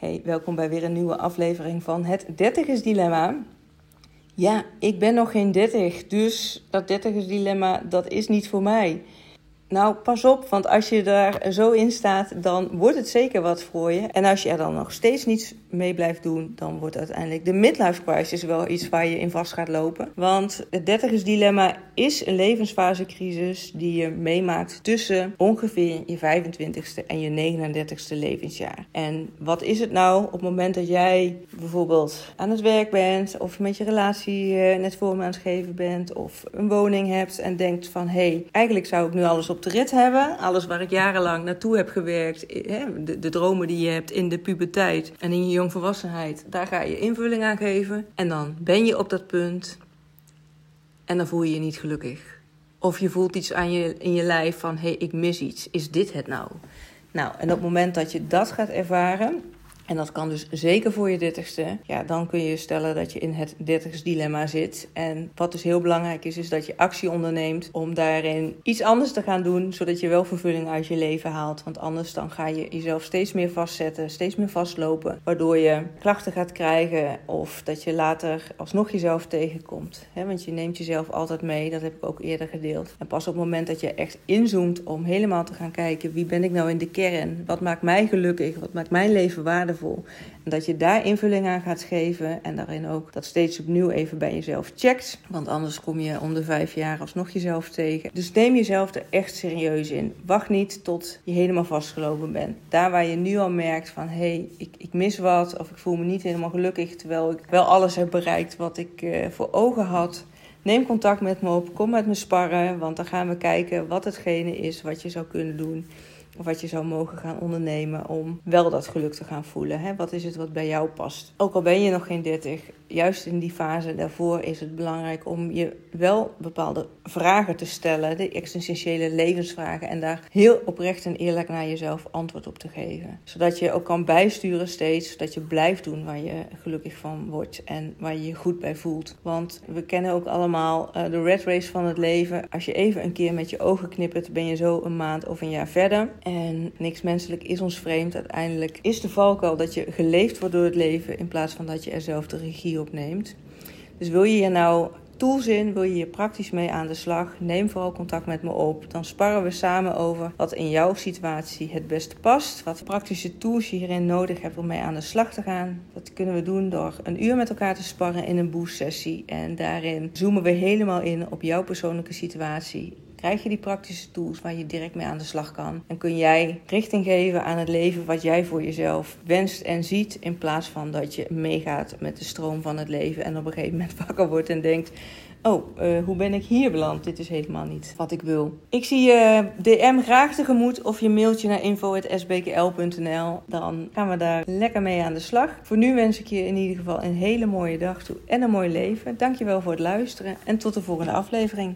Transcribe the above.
Hey, welkom bij weer een nieuwe aflevering van het 30 dilemma. Ja, ik ben nog geen 30, dus dat 30 dilemma dat is niet voor mij. Nou, pas op, want als je daar zo in staat, dan wordt het zeker wat voor je. En als je er dan nog steeds niets mee blijft doen, dan wordt uiteindelijk de midlife crisis wel iets waar je in vast gaat lopen. Want het dertigers dilemma is een levensfasecrisis die je meemaakt tussen ongeveer je 25ste en je 39ste levensjaar. En wat is het nou op het moment dat jij bijvoorbeeld aan het werk bent, of met je relatie eh, net voor me aan het geven bent, of een woning hebt en denkt van hé, hey, eigenlijk zou ik nu alles op de rit hebben. Alles waar ik jarenlang naartoe heb gewerkt. De, de dromen die je hebt in de puberteit en in je jongvolwassenheid. Daar ga je invulling aan geven. En dan ben je op dat punt. En dan voel je je niet gelukkig. Of je voelt iets aan je, in je lijf van: hé, hey, ik mis iets. Is dit het nou? Nou, en op het moment dat je dat gaat ervaren, en dat kan dus zeker voor je dertigste. Ja, dan kun je stellen dat je in het dilemma zit. En wat dus heel belangrijk is, is dat je actie onderneemt om daarin iets anders te gaan doen, zodat je wel vervulling uit je leven haalt. Want anders dan ga je jezelf steeds meer vastzetten, steeds meer vastlopen, waardoor je klachten gaat krijgen of dat je later alsnog jezelf tegenkomt. want je neemt jezelf altijd mee, dat heb ik ook eerder gedeeld. En pas op het moment dat je echt inzoomt om helemaal te gaan kijken, wie ben ik nou in de kern? Wat maakt mij gelukkig? Wat maakt mijn leven waardevol? En dat je daar invulling aan gaat geven en daarin ook dat steeds opnieuw even bij jezelf checkt. Want anders kom je om de vijf jaar alsnog jezelf tegen. Dus neem jezelf er echt serieus in. Wacht niet tot je helemaal vastgelopen bent. Daar waar je nu al merkt van hé, hey, ik, ik mis wat of ik voel me niet helemaal gelukkig terwijl ik wel alles heb bereikt wat ik uh, voor ogen had. Neem contact met me op, kom met me sparren, want dan gaan we kijken wat hetgene is wat je zou kunnen doen of wat je zou mogen gaan ondernemen om wel dat geluk te gaan voelen. Hè? Wat is het wat bij jou past? Ook al ben je nog geen 30, juist in die fase daarvoor is het belangrijk om je wel bepaalde vragen te stellen, de existentiële levensvragen, en daar heel oprecht en eerlijk naar jezelf antwoord op te geven. Zodat je ook kan bijsturen steeds, dat je blijft doen waar je gelukkig van wordt en waar je je goed bij voelt. Want we kennen ook allemaal uh, de red race van het leven. Als je even een keer met je ogen knippert, ben je zo een maand of een jaar verder. En niks menselijk is ons vreemd. Uiteindelijk is de valkuil dat je geleefd wordt door het leven in plaats van dat je er zelf de regie op neemt. Dus wil je hier nou tools in, wil je hier praktisch mee aan de slag, neem vooral contact met me op. Dan sparren we samen over wat in jouw situatie het beste past. Wat praktische tools je hierin nodig hebt om mee aan de slag te gaan. Dat kunnen we doen door een uur met elkaar te sparren in een boost sessie. En daarin zoomen we helemaal in op jouw persoonlijke situatie krijg je die praktische tools waar je direct mee aan de slag kan. En kun jij richting geven aan het leven wat jij voor jezelf wenst en ziet. In plaats van dat je meegaat met de stroom van het leven en op een gegeven moment wakker wordt en denkt. Oh, uh, hoe ben ik hier beland? Dit is helemaal niet wat ik wil. Ik zie je DM graag tegemoet of je mailtje naar info.sbkl.nl. Dan gaan we daar lekker mee aan de slag. Voor nu wens ik je in ieder geval een hele mooie dag toe en een mooi leven. Dankjewel voor het luisteren en tot de volgende aflevering.